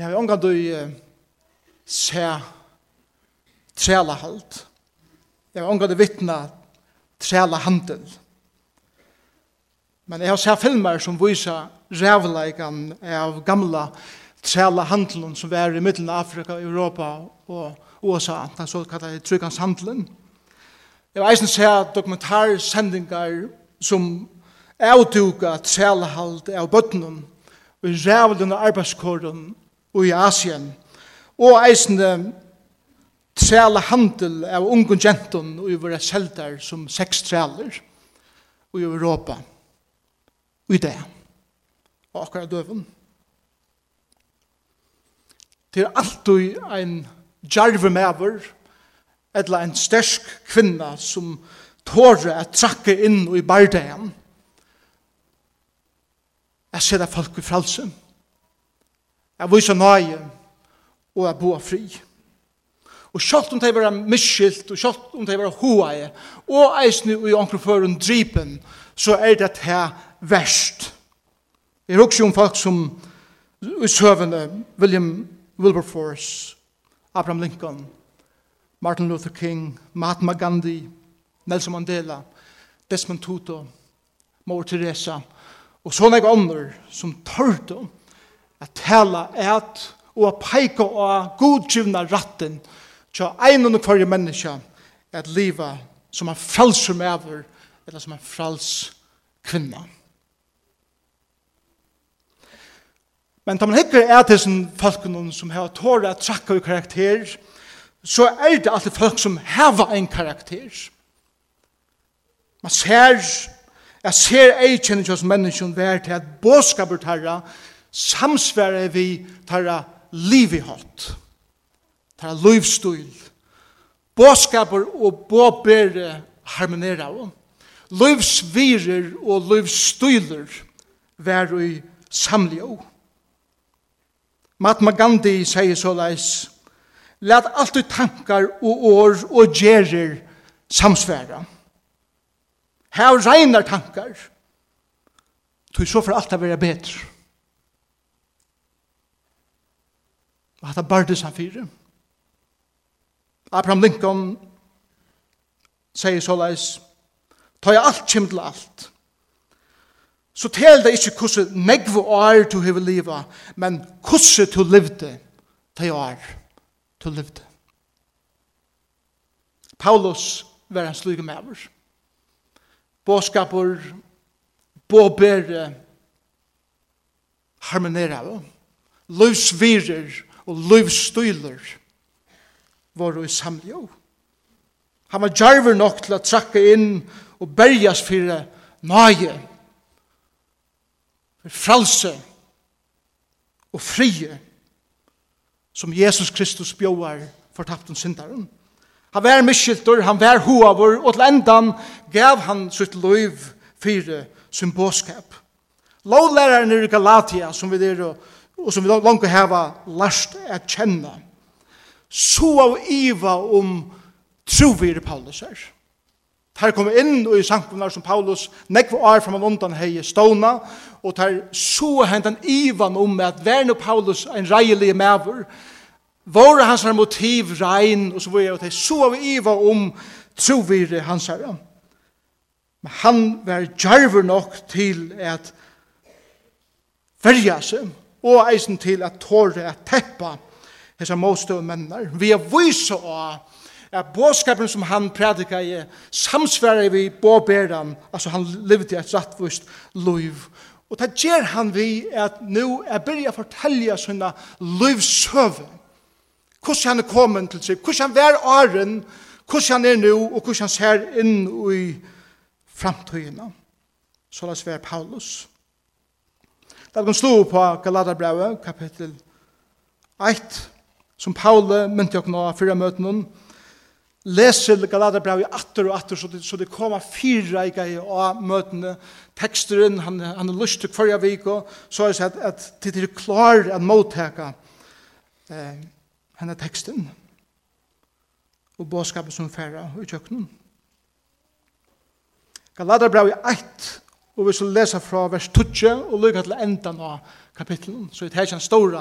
Jeg har omgang du se trela halt. Jeg har omgang du vittna trela handel. Men jeg har sett filmer som viser rævleikan av gamla trela handelen som var i middelen av Afrika, Europa og USA, den såkallade trygganshandelen. Jeg har eisen sett dokumentarsendingar som avduka trela halt av bøttenen og rævlen av arbeidskåren og i Asien, og eisende trela handel av unge gentun og i våre selter som seks treler i Europa. Og i det. Og akkurat døven. Til alltid ein jarve mever eller en stersk kvinna som tåre at trakke inn i bardagen. Jeg ser folk i fralsen Jeg viser nøye, og jeg bor fri. Og selv om det var miskilt, og selv om det var hoaie, og eisne og i ankerføren drypen, så er det her verst. Jeg er også om folk som i søvende, William Wilberforce, Abraham Lincoln, Martin Luther King, Mahatma Gandhi, Nelson Mandela, Desmond Tutu, Mor Teresa, og sånne andre som tørte om at tala et og at peika av godgivna ratten til ein og kvarje menneska at liva som en frelser mever eller som en frels kvinna. Men da man hikker er til sin folkene som har tåret at trakka i karakter, så er det alltid folk som har en karakter. Man ser, jeg ser eikjennet hos menneskene vær til at båskapet herra, samsvære vi tarra liv i hatt, tarra livsstil, båskaper og båbere harmonera av, livsvirer og livsstiler vær i samlio. Mahatma Gandhi sier såleis, Lat alt du tankar og år og gjerir samsværa. Her regnar tankar. Tu så for alt det være betre. Og hatt bardes han fire. Abraham Lincoln sier såleis, ta jeg alt kjem til alt. Så tel deg ikke hvordan negve år du hever livet, men hvordan du levde til år du levde. Paulus var en sluge maver. Båskaper, båbere, harmonera, løsvirer, og løvstøyler var i samljå. Han var djarver nok til å trakke inn og berjas for nage, for fralse og frie som Jesus Kristus bjóar fortapten syndaren. Han var miskyldur, han var hoavur, og til endan gav han sitt løyv fyrir sin båskap. Lovlæreren i Galatia, som vi er og og som vi langt hava lært at kjenne, så av iva om trovir Paulus er. Her kom inn og i sankumnar som Paulus nekva år fram og undan hei ståna, og der så hentan ivan om at verne Paulus en reilig maver, våre hans motiv rein, og så var jeg så av iva om trovir hans herre. Men han var djarver nok til at verja seg og eisen til at tåre at teppa hese motstøve mennar. Vi er vise av at båskapen som han prædika i samsvarar vi båberan, altså han levde et rattvist liv. Og det gjør han vi at nå er byrja fortelja sånne livsøve. Hvordan han er kommet til seg, hvordan han er åren, hvordan han er nå, og hvordan han ser inn i framtøyene. Så la oss være Paulus. Paulus. Da kan stå på Galaterbrevet, kapittel 1, som Paule mynte jo nå fyrre møten om, leser Galaterbrevet atter og atter, så det, så det kommer fire i av møtene, teksteren, han, han er lyst til hver vik, og så er det at, at det er klar at motteka eh, henne teksten og båskapet som færre i kjøkkenen. Galaterbrevet 1 Og vi skal lese fra vers 12 og lykke til enden av kapitlen. Så det er ikke en stor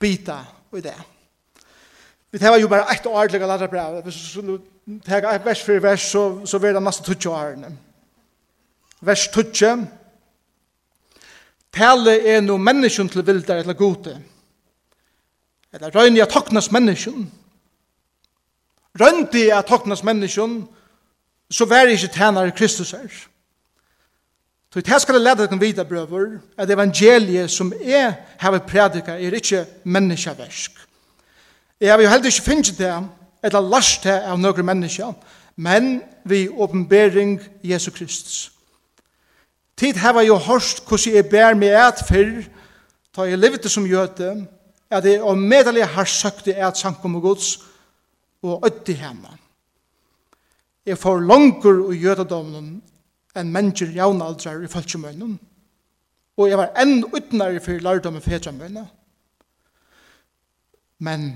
bita i det. Vi tar jo bare ett år til å lade brev. Hvis vi skulle ta et vers for vers, så, så blir det nesten 12 årene. Vers 12. Tale er no menneskjon til vildar eller gode. Eller røyne jeg toknas menneskjon. Røyne jeg toknas menneskjon, så vær ikke tænare Kristus her. Så det skal jeg lede dere videre, brøver, at evangeliet som jeg har prædiket er ikke menneskeversk. Jeg jo heller ikke finnet det, eller last det av noen mennesker, men vi åpenbering Jesu Kristus. Tid har jeg jo hørt hvordan jeg bær meg et før, da jeg levde som jøte, at jeg og medelig har søkt det et sankum og gods, og ødde hjemme. Jeg får langer og jødedommen enn mennesker jaunaldrar i falskjumønnen. Og jeg var enn utnare for lærdom og fedramønnen. Men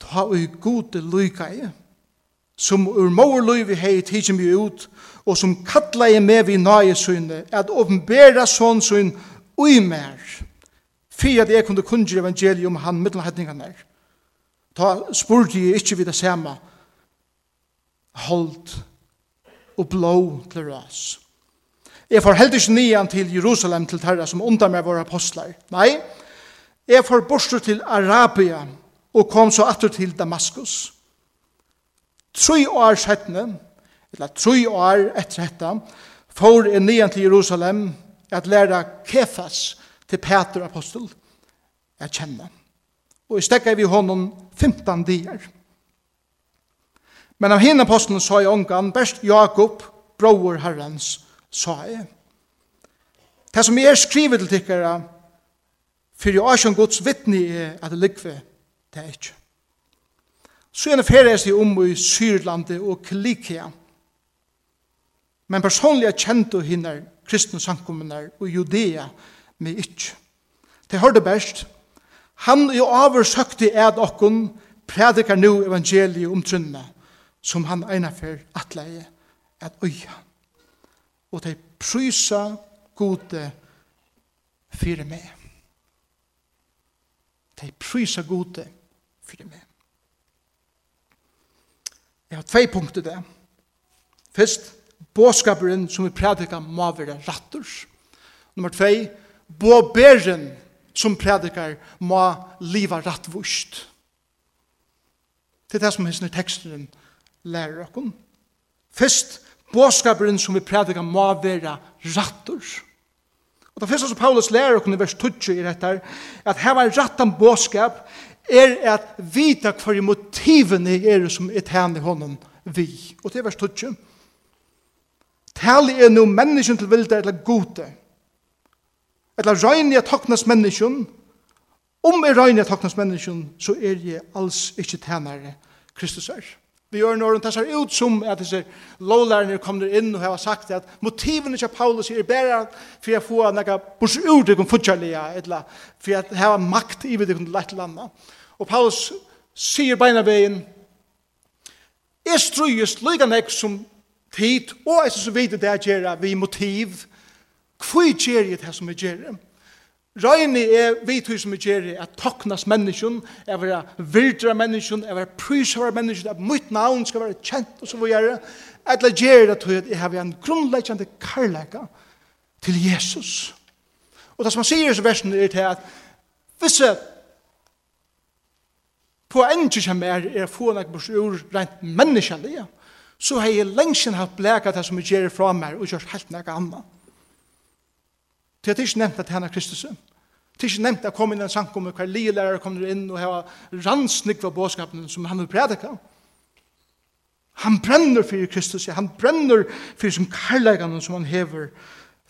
ta ui gode lukai som ur mor lyvi hei tidsum vi ut og som kalla i med vi nage sunne at åpenbæra sånn sunn ui mer fyrir at jeg kunne kunngjere evangelium han mittelhetningan er ta spurte jeg ikkje vi det samme hold og blå til ras. Jeg får heldig ikke nian til Jerusalem til terra som undar meg våre apostlar. Nei, jeg får borster til Arabia og kom så atter til Damaskus. Tre år settene, eller tre år etter dette, får jeg nian til Jerusalem at læra Kefas til Peter apostel at kjenne. Og jeg stekker vi honom 15 dier. Men av henne posten sa i ångan, best Jakob, bror herrens, sa jeg. Det som jeg er skrivet til tikkere, for jeg er som gods vittne er at det likve, det er ikke. Så er det ferie seg om i Syrlandet og Kilikia. Men personlig er kjent og hinner kristne samkommende og Judea med ikke. Det hørte best. Han er over i er at okken predikar nu evangeliet om trunna som han einafer atleie at øya. Og de prysa gode fyrir meg. De prysa gode fyrir meg. Jeg har tvei punkter der. Først, båskaperen som vi prædikar må være rattur. Nummer tvei, båberen som prædikar må liva rattvust. Det er det som hessner teksten lærer okken. Først, båskaperen som vi prædikar må være rattur. Og det første som Paulus lærer okken i vers 20 i dette at her var rattan båskap er at vita hver motivene er som er tæn i honom vi. Og det er vers 20. Tali er no menneskjen til vilde eller gode. Eller røyne jeg toknas menneskjen. Om jeg røyne jeg toknas menneskjen, så er jeg alls ikke tænare Kristus er. Vi gjør når hun tar ut som at disse lovlærerne kommer inn og har sagt at motivene til Paulus er bare for å få noe bors ut i konfutjarlige, eller for å ha makt i det lett landa. Og Paulus sier beina veien, Jeg strøyest lyga nek som tid, og jeg synes vi det der gjerra vi motiv, hvor gjer jeg det som jeg gjerra? Røyni er vitøy som gjeri at toknas menneskjon, er vera virdra menneskjon, er vera prysavara menneskjon, at mitt navn skal vera kjent og så vare, etla at det tøy at jeg har en grunnleggjande karlæka til Jesus. Og det som han sier i versen er til at visse poengi som er er få nek bors ur rent menneskjallig, så har jeg lengsjen hatt blæka det som jeg gjeri fra meg og gjørs helt nek annan. Det er ikke nevnt at han er Kristus. Det er ikke nevnt at kom inn i en sankum hver lige lærer kommer inn og har rannsnikva båskapen som han vil predika. Han brenner for Kristus. Han brenner for som karlægan som han hever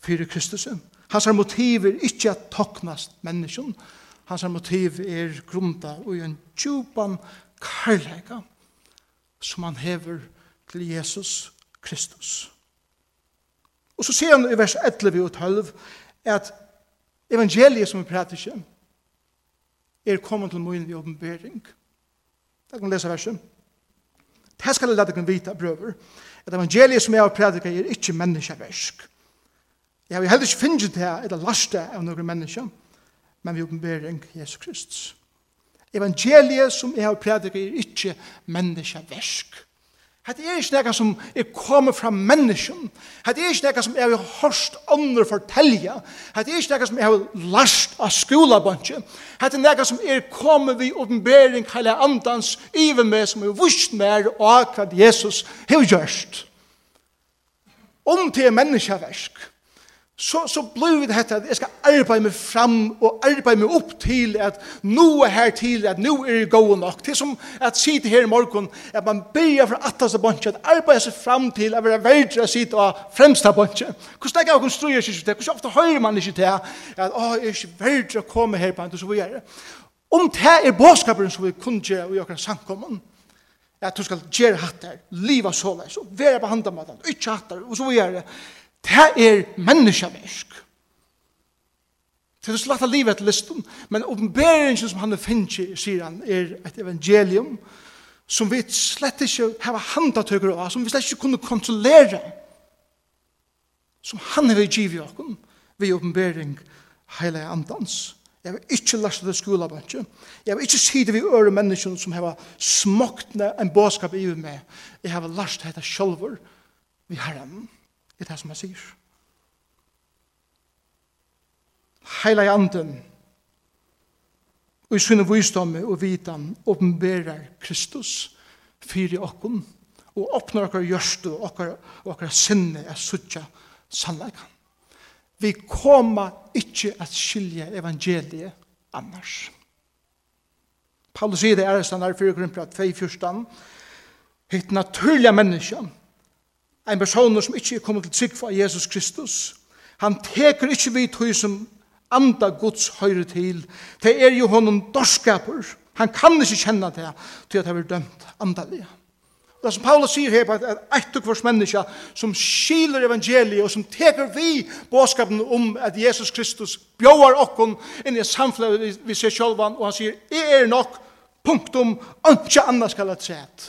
for Kristus. Hans motiv er ikke at toknast menneskjen. Hans motiv er grunda og en djupan karlægan som han hever til Jesus Kristus. Og så sier han i vers 11 og 12 at evangeliet som vi prater ikke, er kommet til munnen i åpenbering. Da kan vi lese versen. Det skal jeg lade dere vite, brøver, at evangeliet som jeg har prædiket er ikke menneskeversk. Jeg har heller ikke finnet det eller last det av noen mennesker, men vi åpenbering Jesus Kristus. Evangeliet som jeg har prædiket er ikke menneskeversk. Hette er ikke noe som er kommet fra mennesken. Hette er ikke noe som jeg har hørt andre fortelle. Hette er ikke noe som jeg har lært av skolabønnsje. Hette er noe som er kommet ved åpenbering hele andans iver med som er vust mer og akkurat Jesus har gjørst. Om til menneskeversk så, så blir det hette at jeg skal arbeide meg fram og arbeide meg opp til at nå er her til at nå er det gode nok. Det er som at sitte her i morgen at man ber fra attaste bønnsje at arbeide seg fram til at være verdt å sitte av fremsta bunch Hvordan er det å strøye seg til? Hvordan ofte hører man ikke til at å, jeg er ikke verdt å komme her på en og så videre. Om det er bådskaperen som vi kunne gjøre i akkurat samkommen, at du skal gjøre hattar, liva såleis, og være på handamaten, og ikke hattar, og så videre. Det er menneskeversk. Det er slett av livet til listen, men oppenberingen som han finner, sier han, er et evangelium som vi slett ikke har handatøkker av, som vi slett ikke kunne kontrollere, som han har givet oss, ved oppenbering hele andans. Jeg vil ikke lasta det skola bønge. Jeg vil ikke si det vi øre menneskene som har smokt en båtskap i meg. Jeg har lasta det selv, vi herren er det som jeg sier. Heila i anden, og i sinne visdomme og vitan, åpenberer Kristus fyrir okkun, og åpner okkar gjørstu og okkar, okkar sinne er suttja sannleikan. Vi koma ikkje at skilja evangeliet annars. Paulus sier det er sannar 4 Korinthia 2.14, Hitt naturliga menneskjan en person som ikke er kommet til trygg for Jesus Kristus, han teker ikke vidt høy som anda Guds høyre til. Det er jo honom dorskaper. Han kan ikke kjenne det til at han blir dømt andalig. Det som Paulus sier her, er et og hvers menneske som skiler evangeliet og som teker vi båskapen om at Jesus Kristus bjøver okken inn i samfunnet vi ser sjølvan, og han sier, jeg er nok, punktum, ikke annars skal jeg trett.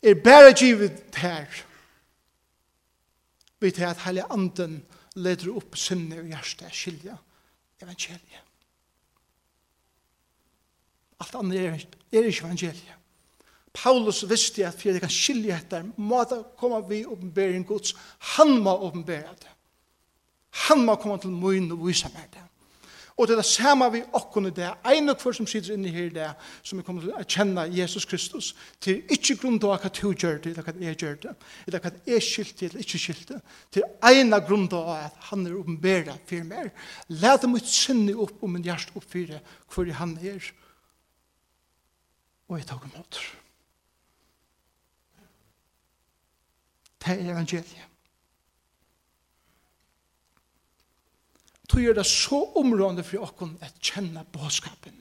Jeg er bare givet her. Vi til at hele anden leder opp sinne og hjerte skilja evangeliet. Alt andre er, er ikke evangeliet. Paulus visste at for jeg kan skilja etter, må det komme vi oppenbering Guds. Han må åpenbere det. Han må komme til munn og vise meg det. Og det er det samme vi okken i det. En og hver som sitter inne her i det, som er kommet til å kjenne Jesus Kristus, til ikke grunn til hva du gjør det, eller hva jeg gjør det, eller hva jeg skilte, eller ikke skilte, til en av grunn til at han er åpenberet for meg. La dem ut sinne opp om min hjerte opp for hvor han er. Og jeg tar imot. Det er evangeliet. tog er det så områdende for åkken at kjenne bådskapen.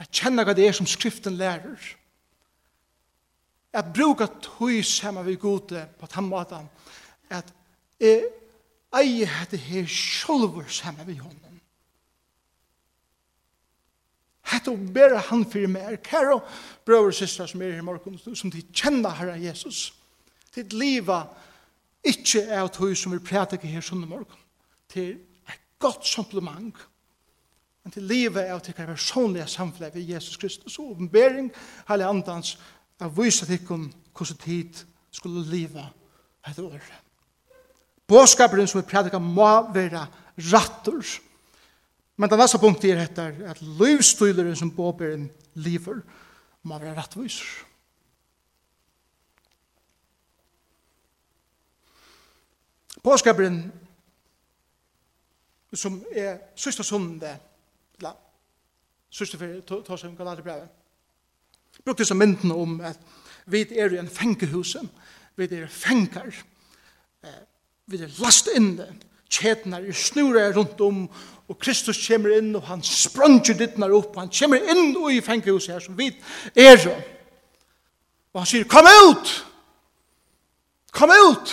At kjenne hva det er som skriften lærer. At bruke tog sammen vi gode på den måten at jeg eier dette her selv sammen vi hånden. Hette å bære han for meg, kære brøver og søstre som er i morgen, som de kjenner Herre Jesus. Ditt livet Ikke er av tog som vi prater ikke her søndag morgen. Til et godt supplement. Men til livet er at det kan være samfunnet ved Jesus Kristus. Og åpenbering, heilig andans, av vise til hvordan tid skulle leve et år. Båskaperen som vi prædiker må være rattur. Men det neste punktet er etter at livsstyleren som båberen lever må være rattviser. påskaperen som er sørste sunde, eller sørste for tås om Galaterbrevet, brukte som mynden om at vi er i en fengehus, vi er fengar, vi er last inne, kjetene er snurer rundt om, og Kristus kommer inn, og han spranger dittene opp, han kommer inn og i fengehuset her, som vi er Og han sier, kom ut! Kom ut!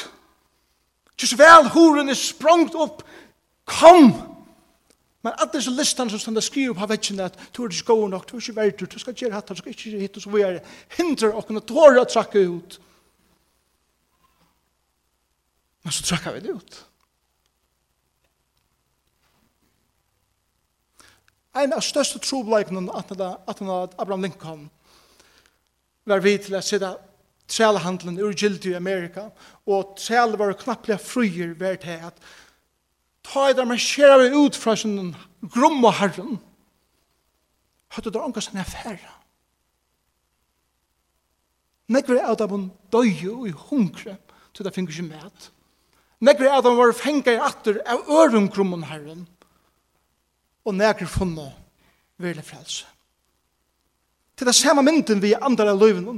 Kjus vel, huren er sprongt opp. Kom! Men at disse listan som standa skriver på vetjen at du er ikke god nok, du er ikke verdur, du skal gjøre hatt, du skal ikke hitt, og så vi er hindrer og kunne tåre å trakke ut. Men så trakka vi det ut. En av største trobleikene at Abraham Lincoln var vi til å sitte trælehandelen ur gildi i Amerika, og træle var knapplega fryer vær til at ta i der marsjera vi ut fra sin grum og herren, høyde der ångas en affæra. Negver av dem døye og i hungre, til det finnes ikke med. Negver av dem var fengar i atter av øren grum og herren, og negver funnet virkelig frelse. Til det samme mynden vi andre av løyven.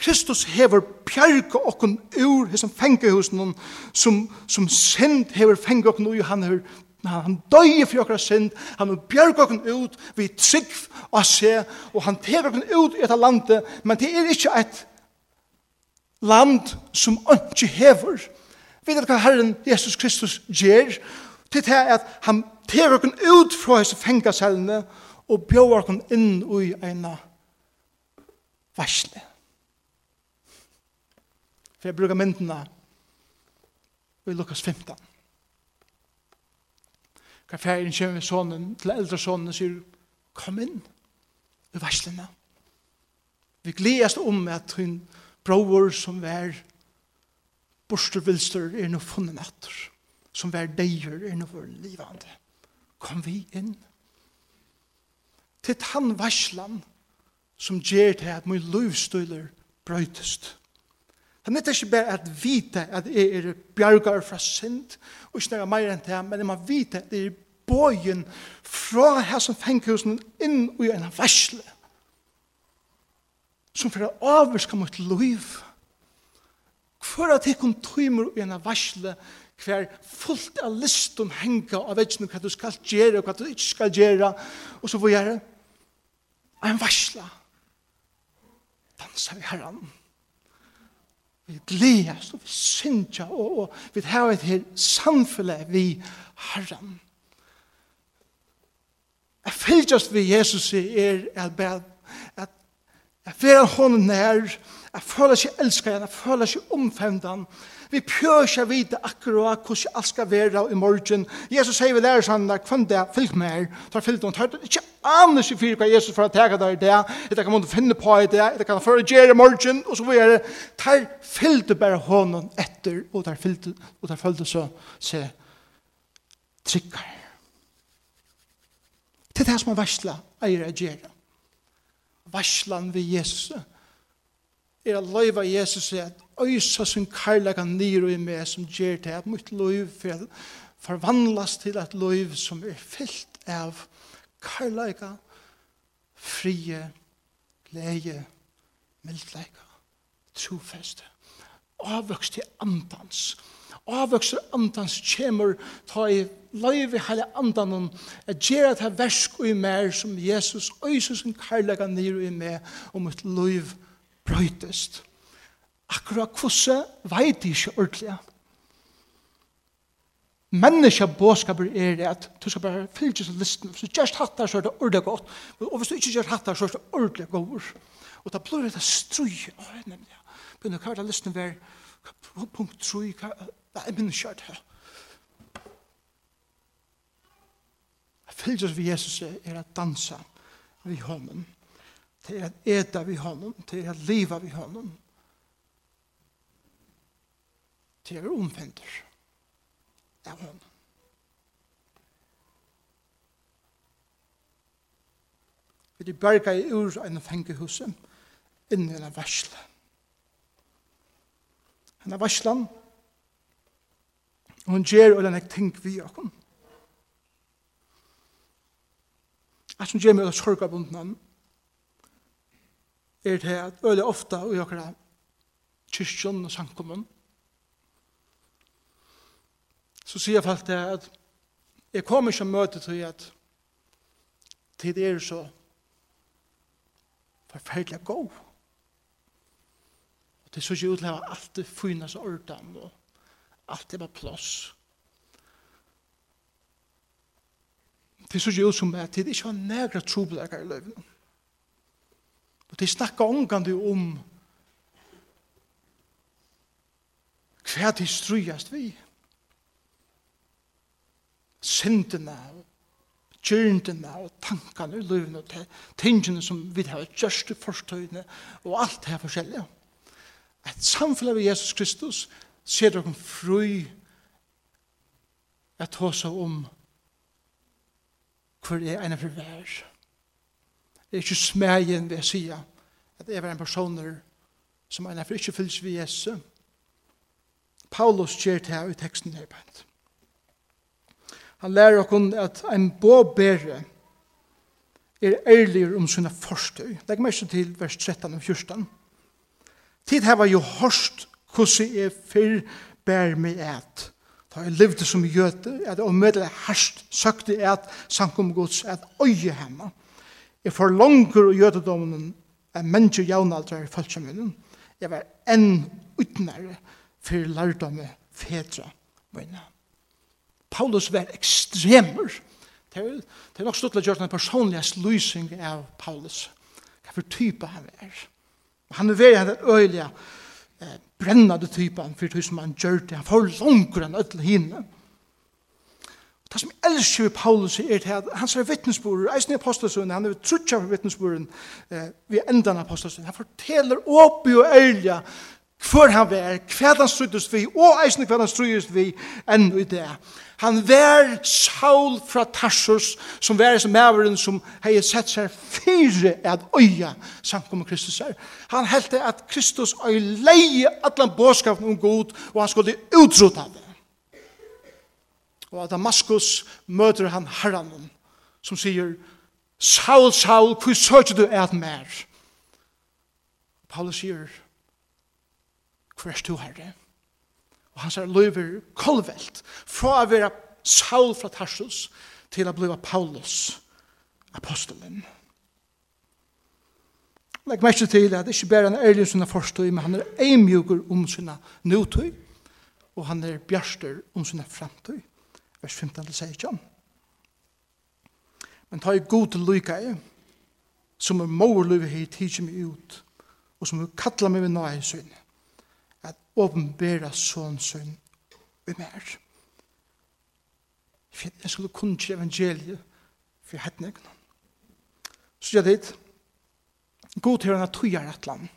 Kristus hever pjerke okken ur hesson fengehusen som, som synd hever fenge okken ur han hever han døye for okra synd, han vil bjerg okken ut, vi trygg og se, og han tever okken ut i etter landet, men det er ikke et land som ikke hever. Vet dere hva Herren Jesus Kristus gjør? Til det er at han tever okken ut fra hese fengasellene, og bjørge okken inn i eina varsle. For jeg bruker myndene i Lukas 15. Hva ferien kommer sonen til eldre sonen og sier, kom inn i varslene. Vi gledes om at hun bror som var borstervilster er noe funnet natter, som er deier er noe for livande. Kom vi inn. Til han varslan, som gjør til at min livsstøyler brøytest. Det er ikke bare at vite at jeg er bjergar fra synd, og ikke nærmere mer enn det, men jeg må vite at jeg er bøyen fra her som fenghusen inn i en versle, som for å avvirke mot liv. Hvor at jeg kom tøymer i en versle, hver fullt av listen henger henga av vetsene hva du skal gjøre og hva du ikke skal gjøre, og så får jeg gjøre en versle dansa vi herran. Vi gledes og vi synsja og, og vi har et her samfunnet vi herran. Jeg fylgjast vi Jesus er er bæt at være hånden nær, at føle seg elsket igjen, at føle seg omfemden. Vi prøver ikke å vite akkurat hvordan alt skal være i morgen. Jesus sier vi lærer sånn, der, kvann det er, fylg mer, tar fylg noen tørt. Ikke aner seg for hva Jesus får tega der i det, etter kan man finne på i det, etter kan føre gjøre i morgen, og så videre. Tar fylg det bare hånden etter, og tar fylg det, og tar fylg det så, se, trykker. Det er det som er versla eier jeg gjøre varslan ved Jesus er at løyva Jesus er at øysa sin karlaga nyr i meg som gjer til at mitt løyv forvandlas til et løyv som er fyllt av karlaga frie glede mildleika trofeste avvokst til andans avvøkser andans kjemur, ta i løyve hele andanen, at gjere ta versk i mer som Jesus, øyse sin karlaga nir i mer, og mitt løyv brøytest. Akkurat hvordan veit de ikke ordentlig. Menneska båskaper er at du skal bare fylle seg listen. Hvis du gjør hattar så er det ordentlig godt, og hvis du ikke gjør hattar så er det ordentlig godt. Og da blir det strøy. Å, jeg nevner det, Begynner hva er det listen være, punkt 3, Det er min kjørt her. Jeg fylgjørs ved Jesus er at dansa ved hånden. Det er at eta ved honom. Det er at liva ved honom. Det er omfender av honom. Vi er berga i ur enn fengehuset inn i inni enn varsla. Enn varslan, Og hun gjør øyne jeg ting vi akkom. At som gjør meg øyne sorg av bunden er det at øyne ofta og jokra kyrkjon og sankommun så sier folk det at jeg kommer ikke møte til at tid er så forferdelig god. Og det er så ikke utlever alt det finnes ordan og Alt det var plåss. Det er så jo som at det ikke var nægra trobelagere i løven. Og det snakka omgande om hva de strujast vi. Sintene, kjørendene og tankene i løven og tingene som vi har gjørst i forstøyene og alt det her forskjellige. Et samfunn av Jesus Kristus ser dere fri at hosa om hvor er en av for vær. Det er ikke smegen ved å si at det er en person som en av for ikke fylls ved Jesu. Paulus gjør det her i teksten her på Han lærer okkur at en båbere er ærlig om sina forstøy. Legg meg ikke til vers 13 og 14. Tid her var jo hørst hvordan jeg fyr bær meg et. Da jeg levde som gjøte, at jeg omødde herst søkte et sankum gods, at øye hemma. Jeg får langer og gjøtedommen en menneske jævnaldre i følsomheten. Jeg var enn utnære for lærdomme fedra mine. Paulus var ekstremer. Det er, det er nok stått til å gjøre en personlig lysing av Paulus. Hva for type han er. Han er veldig øyelig eh, brennade typen för det som han gör det. Han får långt än ödel hinna. Det som jeg elsker Paulus er det at han ser vittnesbord, eisen i apostelsøen, han er trutja for vittnesborden eh, ved av apostelsøen. Han forteller åpig og ærlig hvor han var, hva han struttes vi, og eisen hva han struttes vi enn i det. Han var Saul fra Tarsus, som var som maveren som hei sett seg fyre at øya samkommer Kristus er. Han heldte at Kristus øy leie allan båskapen om god, og han skulle utrota det. Og at Damaskus møter han herren, som sier, Saul, Saul, hvor søker du et mer? Paulus sier, hvor er du herre? Og han sier, løyver kolvelt, fra å være Saul fra Tarsus, til å bli Paulus, apostelen. Legg mest til at ikke bare han er ærlig sina forstøy, men han er eimjugur om sina nutøy, og han er bjarster om sina framtøy. Vers 15-16. Men ta i god til lykka i, som er morløyve hei tidsi meg ut, og som er kattla meg ved nøy søyn, at åpenbæra sånn søyn i mer. Jeg skulle kunnskje evangeliet for hettnegna. Så jeg dit, God til henne tøyer et land.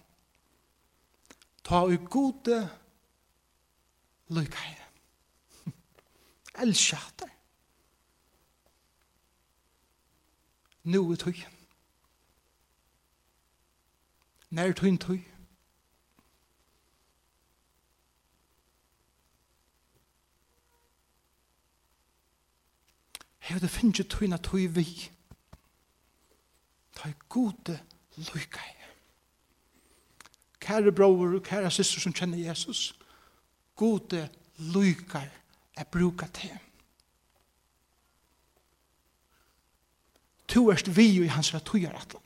Ta ui gode lykke Elskja hatter. Nu er tøy. Nær tøyn tøy. Hevde finnje tøyna tøy vi. Ta i gode lykkeir i. Kære bror og kære syster som kjenner Jesus, gode lykkei er bruka til. Tu erst vi i hans rattujar atlan.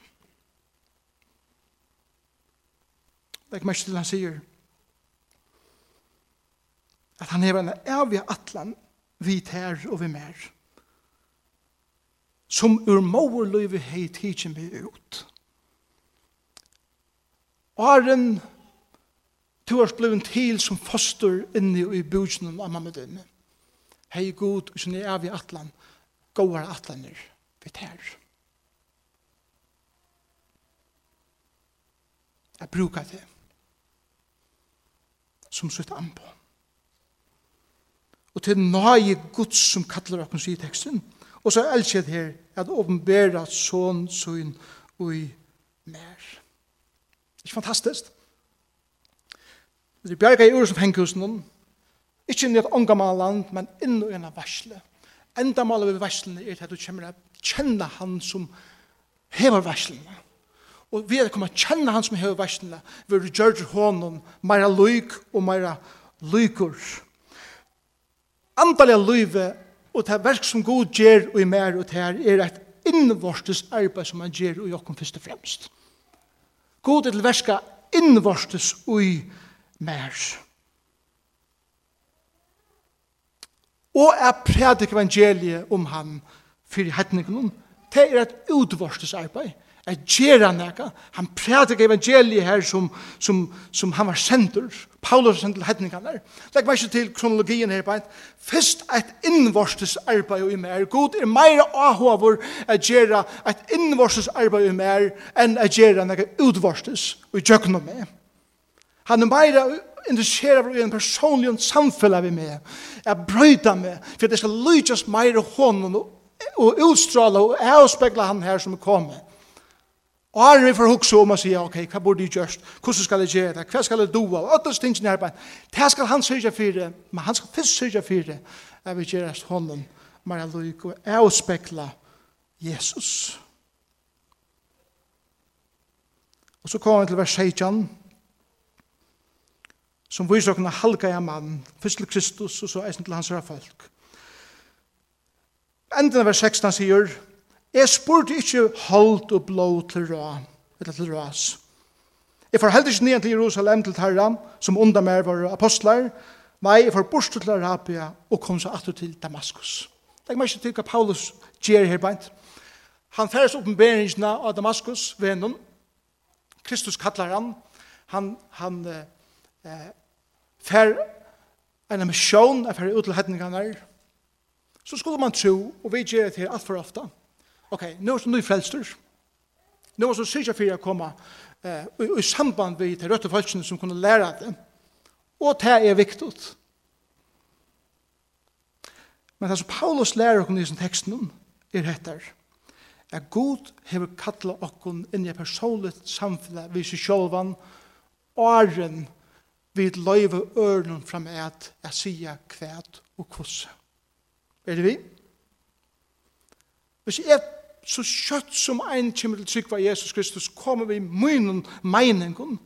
Legg mest til han sier at han hever en evig atlan vi ter og vi mer som ur mauer løyve hei tidsin vi ut. Og to års blivin til som foster inni i bujnum av mamma dine. Hei god, og sånn er vi atlan, gåar atlaner, vi tær. Jeg brukar det som sutt anpå. Og til nøye Guds som kallar okken sier teksten. Og så elsker jeg det her, at åpenbæra sånn sånn og i mer. Ikke fantastisk? Det bjerga i ur som henger hos noen. Ikke inn i et ångamal land, men inn i en versle. Enda maler vi verslene er at du kommer til kjenne han som hever verslene. Og vi er kommet til kjenne han som hever verslene. vi er gjør hånden, meira lyk og meira lykur. Antallet lyve og det verk som god gjør og i mer og det her er et innvortes arbeid som han gjør og jokken først og fremst. God til verska innvortes ui mer. Og er predik evangeliet om ham fyrir hetningen det er et utvortes arbeid er gjera nega. Han prædik evangeliet her som, som, som han var sendur. Paulus sendur til hedningarna. Legg meg ikke til kronologien her på. Fyrst et innvorstes arbeid i mer. God er meira ahover at gjera et innvorstes arbeid i mer enn at gjera nega utvorstes og gjøkna med. Han er meira interessera av en personlig samfunn vi med. Jeg brøyda med, for det skal lytjas meira hånden og utstråla og avspekla han her som er kommet Og her er vi får hukse om å si, ok, hva burde jeg gjørst? Hvordan skal jeg gjøre det? Hva skal jeg doa? Og alle stingene her det skal han sørge for det. men han skal først sørge for det. Jeg vil gjøre hånden, Maria Luik, og avspekla Jesus. Og så kommer vi til vers 16, som viser dere halga jeg mann, først til Kristus, og så eisen til hans folk. Enden av vers 16 sier, Jeg spurte ikke holdt og blå til rå, eller til rås. Jeg får heller ikke ned til Jerusalem til Terra, som under meg var apostler. Nei, jeg får bort til Arabia og kom så atter til Damaskus. Det er ikke til hva Paulus gjør her beint. Han færes oppenberingene av Damaskus, vennen. Kristus kallar han. Han, han eh, fær en misjon, han fær ut til hedningene. Så skulle man tro, og vi gjør det her alt for ofte ok, nå er det nye frelster. Nå er det sikkert for å komme eh, i, i samband med de røtte folkene som kunne lære det. Og det er viktig. Men det som Paulus lærer oss i denne teksten er dette at God har kattlet oss inn i et personlig samfunn vi ser sig sjolvan åren vi løyver ørnen fram et at sier kvæt og kosse. Er det vi? Hvis jeg så kjøtt som ein kommer til trygg av Jesus Kristus, kommer vi munnen meningen,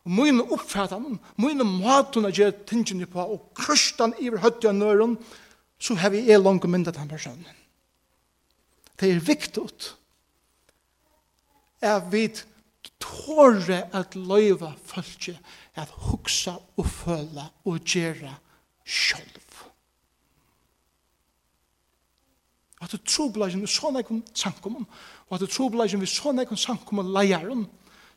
og munnen oppfattanen, munnen maten å gjøre tingene på, og krøstan i høtt av nøren, så har vi er langt myndet den personen. Det er viktig at vi tåre at løyva folket at huksa og føle og gjøre sjølv. og at trobladjen er sånn ekon sankumon, og at trobladjen er sånn ekon sankumon leieren,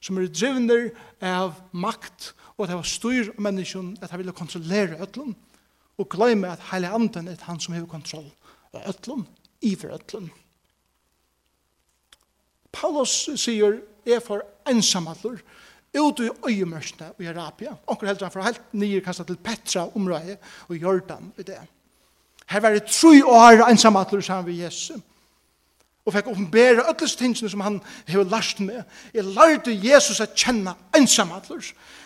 som er drivner av makt, og at det var styr av menneskjen, at han ville kontrollere øtlun, og glemme at heile anden er han som hever kontroll av øtlun, iver øtlun. Paulus sier, er for ensamallur, ut i øyemørsene i Arabia. Onker heldur han for helt nye kastet til Petra området og Jordan i det. Her var det tru år ensamatler sammen med Jesus. Og fikk oppenbæra öllest tingene som han hefur lært med. Jeg lærte Jesus at kjenne ensamatler.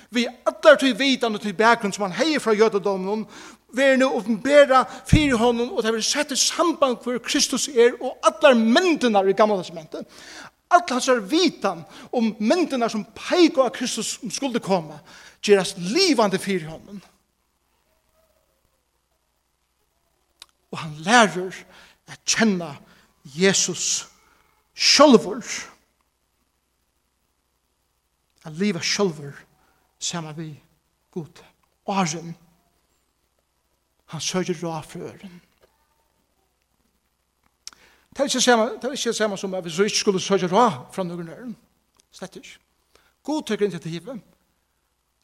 Vi ødler til vidan og til bakgrunn som han heier fra jødedommen. Vi er nå oppenbæra fire hånden og det vil sette samband hvor Kristus er og allar myndene i gamle testamentet. Alla hans er vitan om myndene som peik av Kristus som skulle komme. Gjeras livande fire hånden. og han lærer å kjenne Jesus sjølver. Han lever sjølver sammen vi god. Åren, han sørger råd for øren. Det er ikke det samme som at vi så ikke skulle sørge råd fra noen øren. Slett ikke. God tøkker initiativet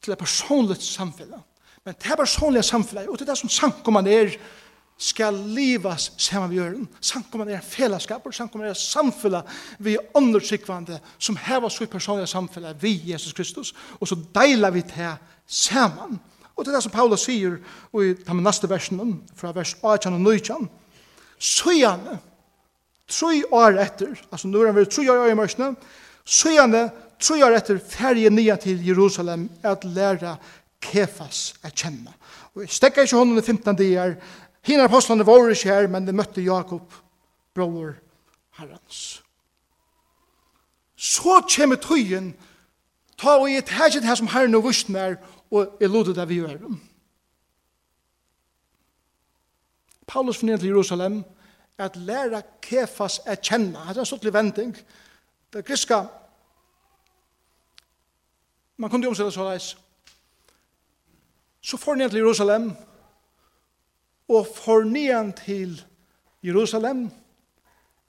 til et personligt samfunn. Men det er personlige samfunnet, og det er det som sank om man er skal livas saman vi gjør. Sankomman er fellesskap, og sankomman er samfella vi åndersikvande som heva så i personliga samfella vi Jesus Kristus, og så deilar vi det saman. Og det er det som Paulus sier i den neste versen, fra vers 18 og 19, Søyane, troi år etter, altså nå er han vel troi år i mørsene, Søyane, troi år etter, ferie nya til Jerusalem, at læra Kefas er kjenne. Og jeg stekker ikke hånden i 15 dier, Hina apostlene var ikke her, men de møtte Jakob, bror herrens. Så kommer tøyen, ta og i et ikke her som herren og vusten er, og jeg lodet av vi gjør. Paulus finner til Jerusalem at læra Kefas er kjenne. Det er en stortlig vending. Det griska, man kunne omsette så leis. Så fornyer til Jerusalem, og og fornyan til Jerusalem,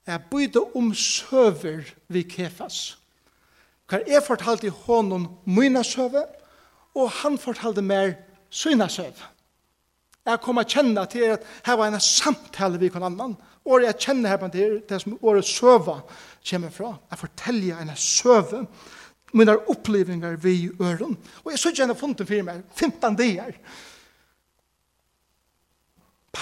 er bøyde om søver vi kefas. Hver jeg fortalte honom mina søve, og han fortalte mer syna søve. Jeg kom å kjenne til at her var en samtale vi kan annan, og jeg kjenner her på det som året søva kommer fra. Jeg forteller en søve, mine opplevinger vi i øren. Og jeg så gjerne funnet for meg, 15 dager,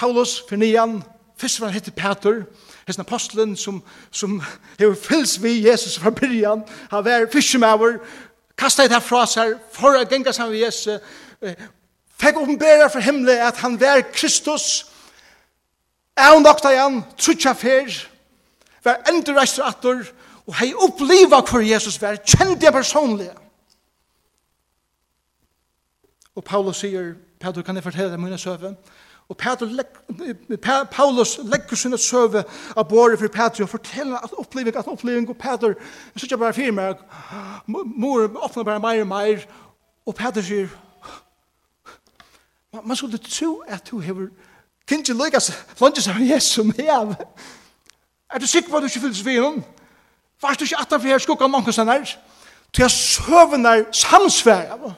Paulus for nian, først var han hette Peter, hesten apostelen som, som hever fylls vi Jesus fra byrjan, han var fiskemauer, kastet det fra seg, for å genga sammen med Jesus, fikk åpenbæra fra himmelen at han var Kristus, er hun nokta igjen, trutja fyr, var endreist atter, og hei oppliva hvor Jesus var, kjente jeg personlig. Og Paulus sier, Peter, kan jeg fortelle deg mine søve? Og Peter, Paulus legger sinne søve av båret for Peter og forteller at oppleving, at oppleving, og Peter, jeg synes ikke bare fire meg, mor åpner bare mer og mer, og Peter sier, man skulle tro at du har hever, ikke lykkes, flønnes av Jesus som av. Er du sikker på at du ikke fylles ved henne? Varst du ikke at han for her skukka noen kjenner? Du har søvende samsvær av.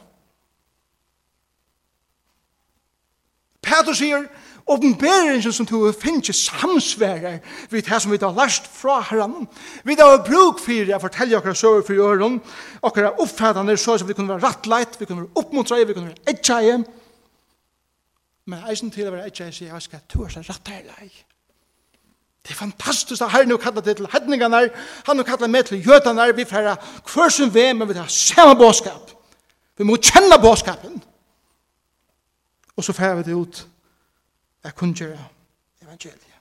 Petrus sier, åpenberingen som du finner samsværer vi det som vi har lært fra herren. Vi har bruk for å fortelle dere søver for øren, og dere oppfattende så som vi kunne være rattleit, vi kunne være oppmuntret, vi kunne være edgeie. Men eisen til å være edgeie sier, jeg skal tørre seg rattleit. Det er fantastisk at Herren har kallet det til hedningene, han har kallet meg til jødene, vi får hver som vi er, men vi har samme bådskap. Vi må kjenne bådskapen. Og så fer vi det ut Jeg kunne gjøre evangeliet.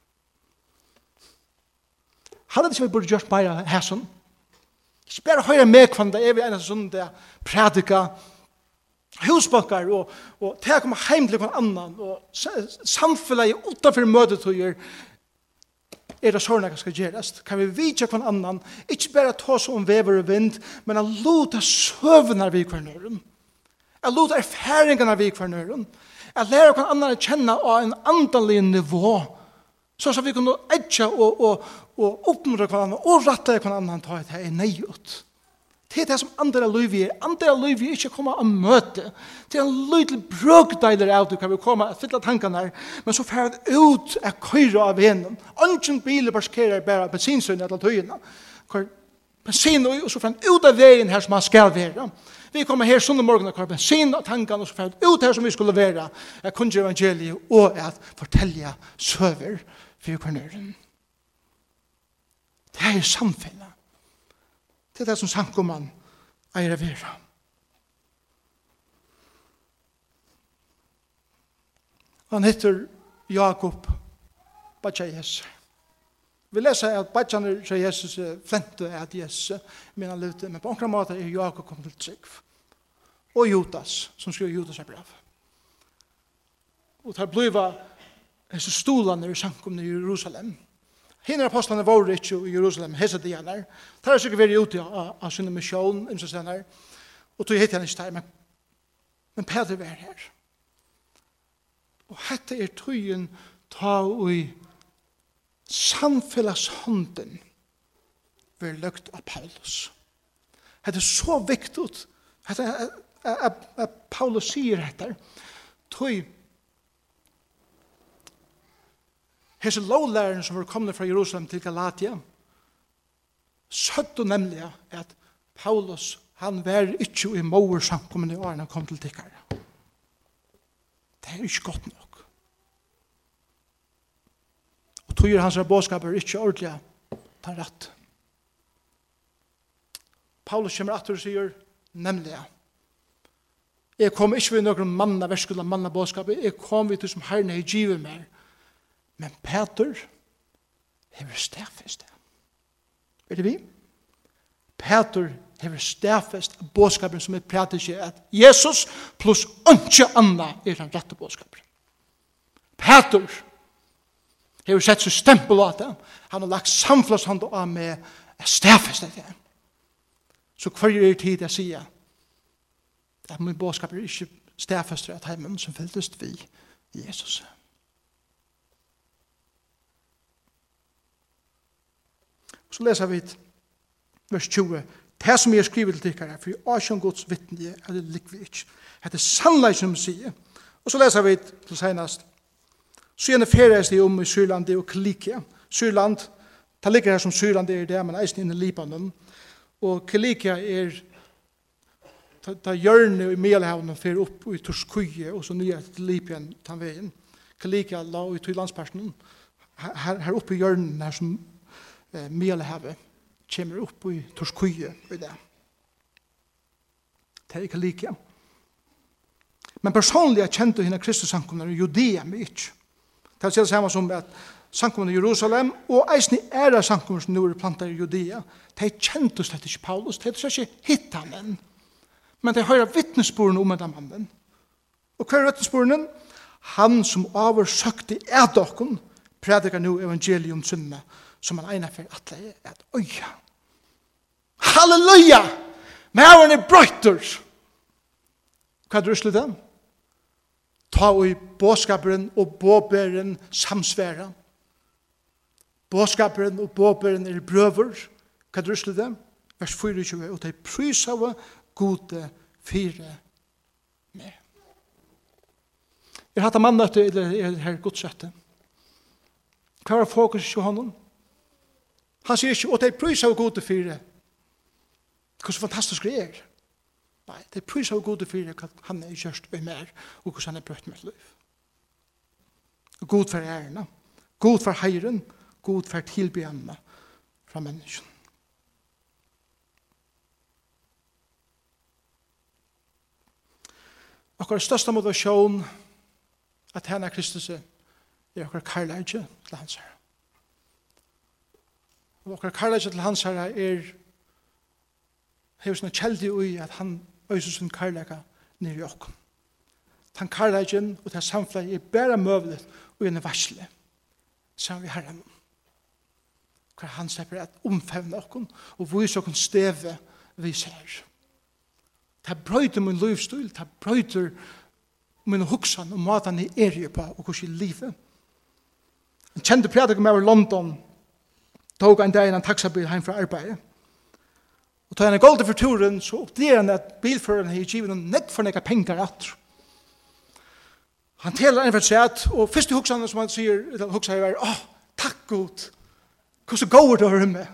Hadde det ikke vi burde gjort mer av sånn? Ikke bare høyre med kvann det er vi eneste sånn det prædika husbakkar og, og til å komme hjem til hver annan og samfunnet utenfor møtetøyer er det sånn jeg skal gjøres. Kan vi vite hver annan, ikke bare ta oss om vever og vind, men å låta søvner vi kvann nøren. Å låta erfaringene vi kvann nøren. Jeg at lære hver annan å kjenne av en andelig nivå, så så vi kunne edja og, og, og oppmuntre hver annan, og rette hver annan ta et her nøyot. Det er det som andre liv er. Andre liv er ikke komme og møte. Det er en lydel brøkdeiler av det, kan vi komme og fylle tankene her, men så fer det ut av køyre av venen. Ønsken biler parkerer bare bensinsønne til tøyene. Bensin og så fer han ut av veien her som han skal være. Vi kommer her sånne morgen og kvarpen, sin og tankene og så fælt, ut her som vi skulle være, jeg kunne evangeliet og at fortelle søver for kornøren. Det er samfunnet. Det er det som sankoman eier å være. Han heter Jakob Bacchayes. Jakob Vi leser at bætjaner sier Jesus flente at Jesus men han lute, men på omkring måte er Jakob kom til trygg. Og Judas, som skriver Judas er brev. Og det bliva hese stolene i sankumne i Jerusalem. Hina apostlene var ikke i Jerusalem, hese de gjerne Det er sikkert vært ute av sinne misjon, imens senere. Og tog hitt han ikke der, men, men Peter var her. Og hette er tøyen ta og i samfellashånden blir løgt av Paulus. Det er så viktig at Paulus sier dette. Tøy hese lovlæren som var kommet fra Jerusalem til Galatia søtte nemlig at Paulus han var ikke i mor samkommende i årene han kom til tikkere. Det er ikke godt nok. Og tog hans bådskap er ikke ordentlig ta rett. Paulus kommer at og sier nemlig Jeg kom ikke ved noen manna verskula manna bådskap jeg kom ved det som herren er givet meg men Peter hever stafest Er det vi? Peter hever stafest bådskapen som er prater seg at Jesus pluss ønske anna er den rette bådskapen Peter hever sett seg stempel av det. Han har lagt samflåshand av med stafest det. Så hver er tid jeg sier at min bådskap er ikke stafest at heimen som fylltest vi Jesus. Så leser vi vers 20. Det som jeg skriver til tikkere, for jeg er ikke en gods vittne, eller likvi ikke. Det er sannleik som sier. Og så leser vi til senast Så gjerne ferdes de om i Syrlandi og Kilikia. Syrland, det ligger her som Syrland er det, men eisen inne i Libanon. Og Kilikia er ta hjørne i Mielhavn fer opp i Torskuje og så nye til Libyen tan veien. Kilikia la ut i landspersonen. Her, her oppe i hjørnen her som eh, Mielhavet kommer opp i Torskuje i det. Det er Kilikia. Men personlig jeg kjente henne Kristus ankomne i Judea med ikke. Det er det samme som at samkommet i Jerusalem og eisen i æra samkommet som nå er plantet i Judea. De kjente slett ikke Paulus, de hadde ikke hitt han enn. Men de hører vittnessporene om denne mannen. Og hva er vittnessporene? Han som oversøkte er dokken, nu nå evangelium sunne, som han egnet for atle er et øye. Halleluja! Men her er brøyter! Hva er det ruslet den? ta i båskaperen og båberen samsværa. Båskaperen og båberen er brøver, hva er ruslet dem? Vers 24, og de prysa av gode fire med. Er hatt av mannøtte, eller er det her godsrette? Hva er fokus i honom? Han sier ikke, og de prysa av gode fire. Hvordan fantastisk det er. Nei, det er prøys av gode fyrir hva han er gjørst og mer, og hva han er brøtt med liv. God for ærene, god for heiren, god for tilbjørnene fra menneskene. Okkar største motivasjon at henne Kristus er okkar karlægje til hans herre. Og okkar karlægje til hans herre er hevur sånne keldi ui at han øyser sin karlæka nere i okken. Tan karlægen og tan samflag er bæra møvlet og en varsle. Sammen vi herren. Hver han slipper at omfevne okken og vise okken steve vi ser. Ta brøyter min livsstil, ta brøyter min huksan og matan i er på og hos i livet. En kjente prædik med over London tog en dag en taxabil heim fra arbeidet. Og tar han en gold for turen, så opplever han at bilføreren har givet noen nett for nekka penger at. Han teler en for seg og første huksene som han sier, eller huksene er, åh, takk god, hvordan går det over med?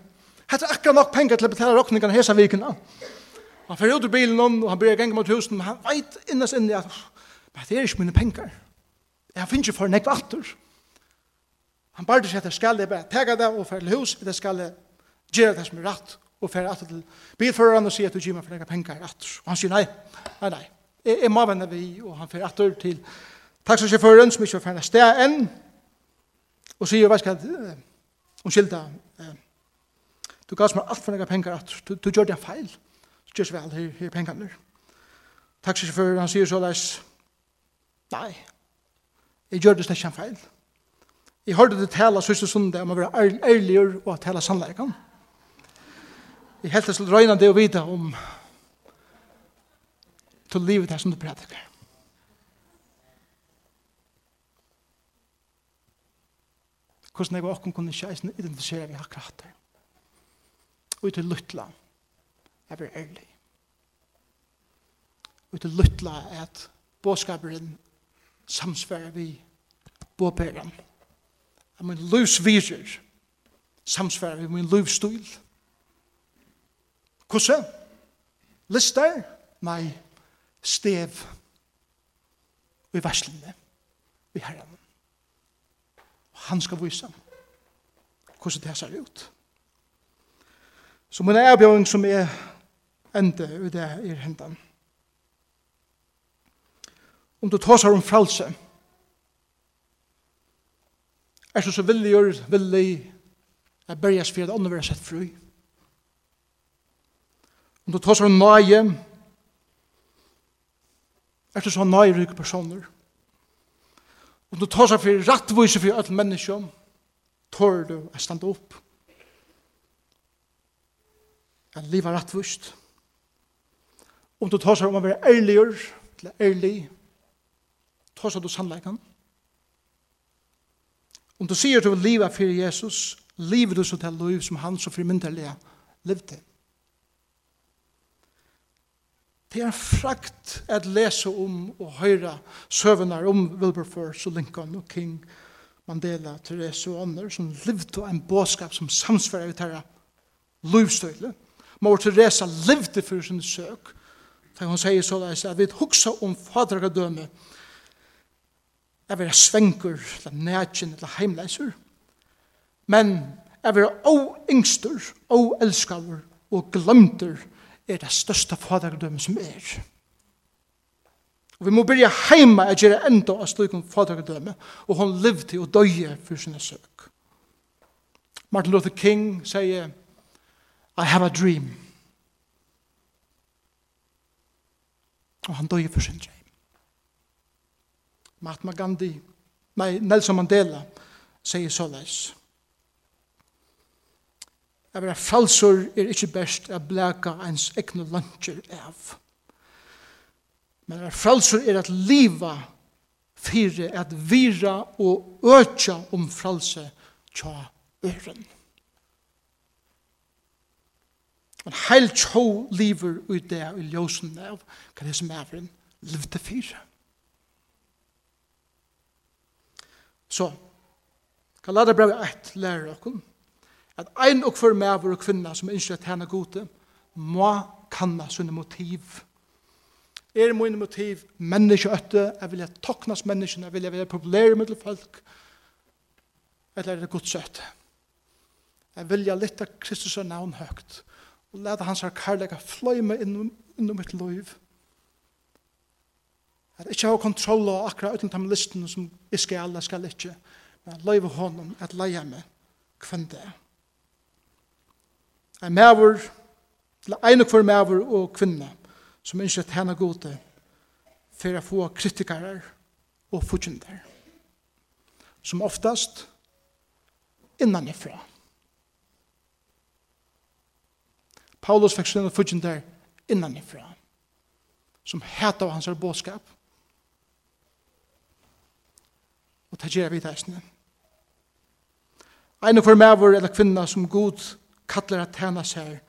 Hette akkurat nok penger til å betale råkningene hese vikene. Han fer ut ur bilen om, og han blir gjengen mot husen, men han veit innast inni at, men det er ikke mine penger. Jeg finner ikke for nekva atter. Han bare sier at jeg skal det bare tega det og fer til hus, det skal det gjøre det som er rett, og fer at til bilføreren og sier at du gir meg for deg penger atter. Og han sier nei, nei, nei. Jeg, jeg må vende vi, og han fer atter til taxisjåføren som ikke var ferdig sted enn, og sier, hva skal jeg, skilta du gav meg alt for deg penger atter, du, du gjør det en feil, så gjør vel, her, her pengene. Taxisjåføren, han sier så leis, nei, jeg gjør det slett en feil. Jeg hørte det tala siste sundag om å være ærlig og tala sannleikene. Jeg helt til røyna det å vite om til livet her som du prædiker. Hvordan jeg og åkken kunne kjæsen identifisere vi akkurat her. Og til luttla, jeg blir ærlig. Og til luttla at båskaperen samsvarer vi båperen. At min livsviser samsvarer vi min livsstil. Hvordan? Lister? Nei, stev. I verslene. Vi herren. Han skal vise hvordan det ser ut. Så min erbjøring som er ende i det er hendan. Om du tar seg om frelse, er så så villig, villig, er berges for at andre vil sett fru. Om du tar sånn nøye, er du så nøye rykke personer. Om du tar seg for rettvise for alle mennesker, tår du å stande opp. Jeg lever rettvist. Om du tar seg om å være ærligere, eller ærlig, tar seg du sannleggen. Om du sier du vil leve for Jesus, lever du så til liv som han så frimyndelig levde. Det er frakt at lese om og høre søvnar om Wilberforce og Lincoln og King, Mandela, Therese og andre som levde en båskap som samsvarer ut her livstøyle. Mor Therese levde for sin søk. Da hun sier så leis at vi huksa om fadragadømme jeg vil svenker, eller nætjen, eller heimleiser. Men jeg vil å yngster, å elskaver og glemter, er det største fadragdømme som er. Og vi må byrja heima at gjøre enda av slikum fadragdømme, og hon levde og døye for sine søk. Martin Luther King sier, I have a dream. Og han døye for sin dream. Mahatma Gandhi, nei, Nelson Mandela, sier såleis, Jeg vil ha falsor er ikke best å blæka ens egne luncher av. Men at være frelsor er at liva fyre at vira og øtja om frelse tja øren. En heil tjo liver ut det i ljósen av hva det som er en livte fyre. Så, kan lade brevet et lærer dere at ein og hver maver og kvinna som ønsker at henne gode, må kanna sine motiv. Er mine motiv menneskeøtte, jeg vil ha toknas menneskene, jeg vil ha populære med folk, eller er det godsøtte? Jeg vil jeg litt av Kristus og navn høgt, og lade hans her karlæga fløyme innom, innom mitt liv. At jeg ikke ha kontroll og akkurat uten de listene som jeg skal, jeg skal ikke, men løyve hånden at leie meg hvem det er en mæver, eller en og hver maver og kvinne, som ønsker at henne gode, for å få kritikere og fortjenter, Som oftast innanifra. Paulus fikk sin forkyndere innanifra, som heter hans bådskap. Og det gjør vi det snø. En og hver maver eller kvinne som god kallar at tæna seg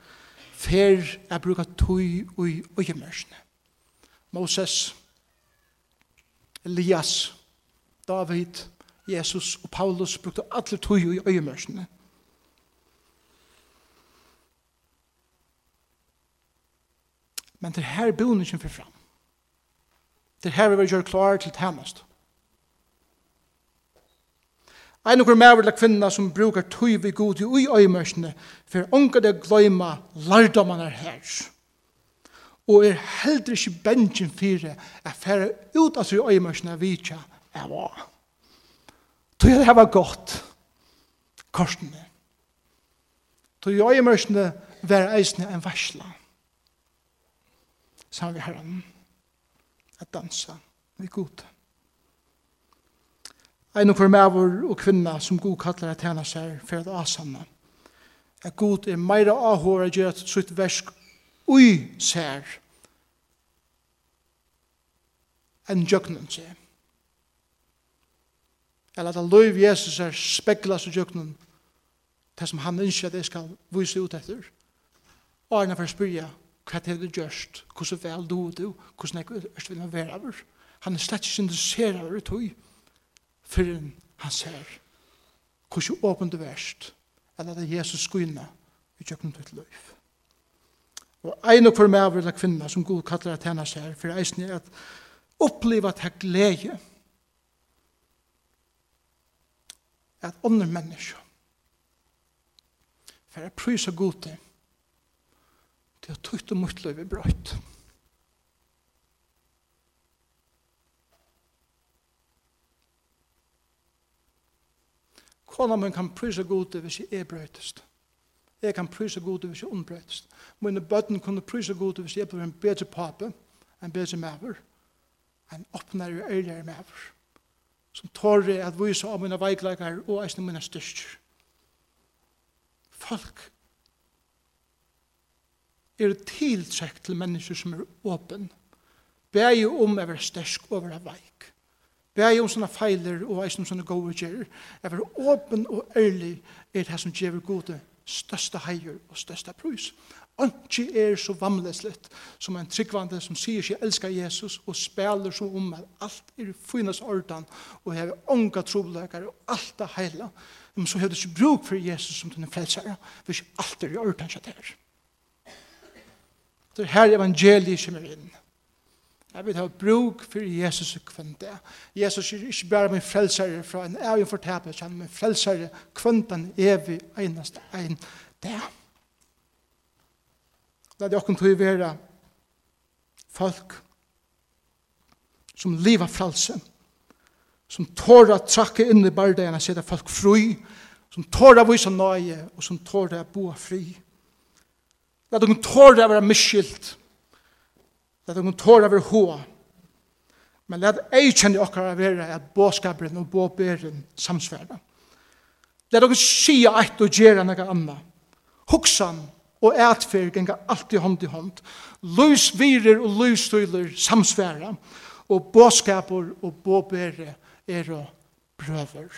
fer er bruka tøy ui øyemørsne. Moses, Elias, David, Jesus og Paulus brukte alle tøy ui øyemørsne. Men det her bonen som fyrir fram. Det her er vi gjør klar til tænast. Ein og mer vil kvinna som brukar tøy vi god i ui øymørsene, for ongar det gløyma lardoman er her. Og er heldur ikke bensin fyrir at fer ut av sig øymørsene vitja er var. Tøy det her var godt. Korsene. Tøy øymørsene var eisne en varsla. Samme vi herren. At dansa vi gott. Ein og formæver og kvinna som god kallar at henne seg for at asanna. At god er meira a hora at sitt versk ui sær enn jøgnen seg. Eller at løyv Jesus er spekla og jøgnen det som han ønsker at jeg skal vise ut etter. Og han er for å spyrja hva er det gjørst, hvordan vel du du, hvordan jeg er vil være over. Han er slett ikke interessert av det tog før han ser hvordan åpent det verst at det er Jesus skyna i kjøkken til løyf. Og ein og for meg av eller kvinna som god kallar at henne ser for eisen er at oppleva at her glede at andre mennesker for jeg prysa god til til å tukte mot løyve brøyt. Kona min kan prysa gode hvis jeg er brøytest. Jeg kan prysa gode hvis jeg er unbrøytest. Mine bøtten kunne prysa gode hvis jeg blir en bedre pape, en bedre maver, en åpnere og ærligere maver, som tårer at vise av mine veikleikar og eisne mine styrker. Folk er tiltrekt til mennesker som er åpen, beie om å være styrk og være veik. Bæg om sånne feiler og eisen om sånne gode gjer. Jeg var åpen og ærlig er det som gjever gode største heier og største prøys. Anki er så vamleslet som en tryggvande som sier seg elskar Jesus og spiller som om at alt er i finnes ordan og hever unga troblegare og alt er heila. Men så hever det ikke bruk for Jesus som den frelsere hvis alt er i ordan seg der. Det er her evangeliet kommer inn. Jeg vil ha bruk for Jesus kvann det. Jesus er ikke bare min frelsere fra en evig fortapet, men min frelsere kvann den evig eneste en det. La det åkken til å være folk som lever frelse, som tår å trakke inn i bardeene, og sette folk fri, som tår å vise nøye, og som tår å bo fri. La det åkken tår å være miskyldt, Let oss tåra over hoa. Men let ei kjenne okkar av vera at båskaperen og båberen samsverda. Let oss skia eit og gjerra nega anna. Hoksan og ætfer genga alltid hånd i hånd. Lys virer og lys tøyler samsverda. Og båskaper og båbere er og brøver.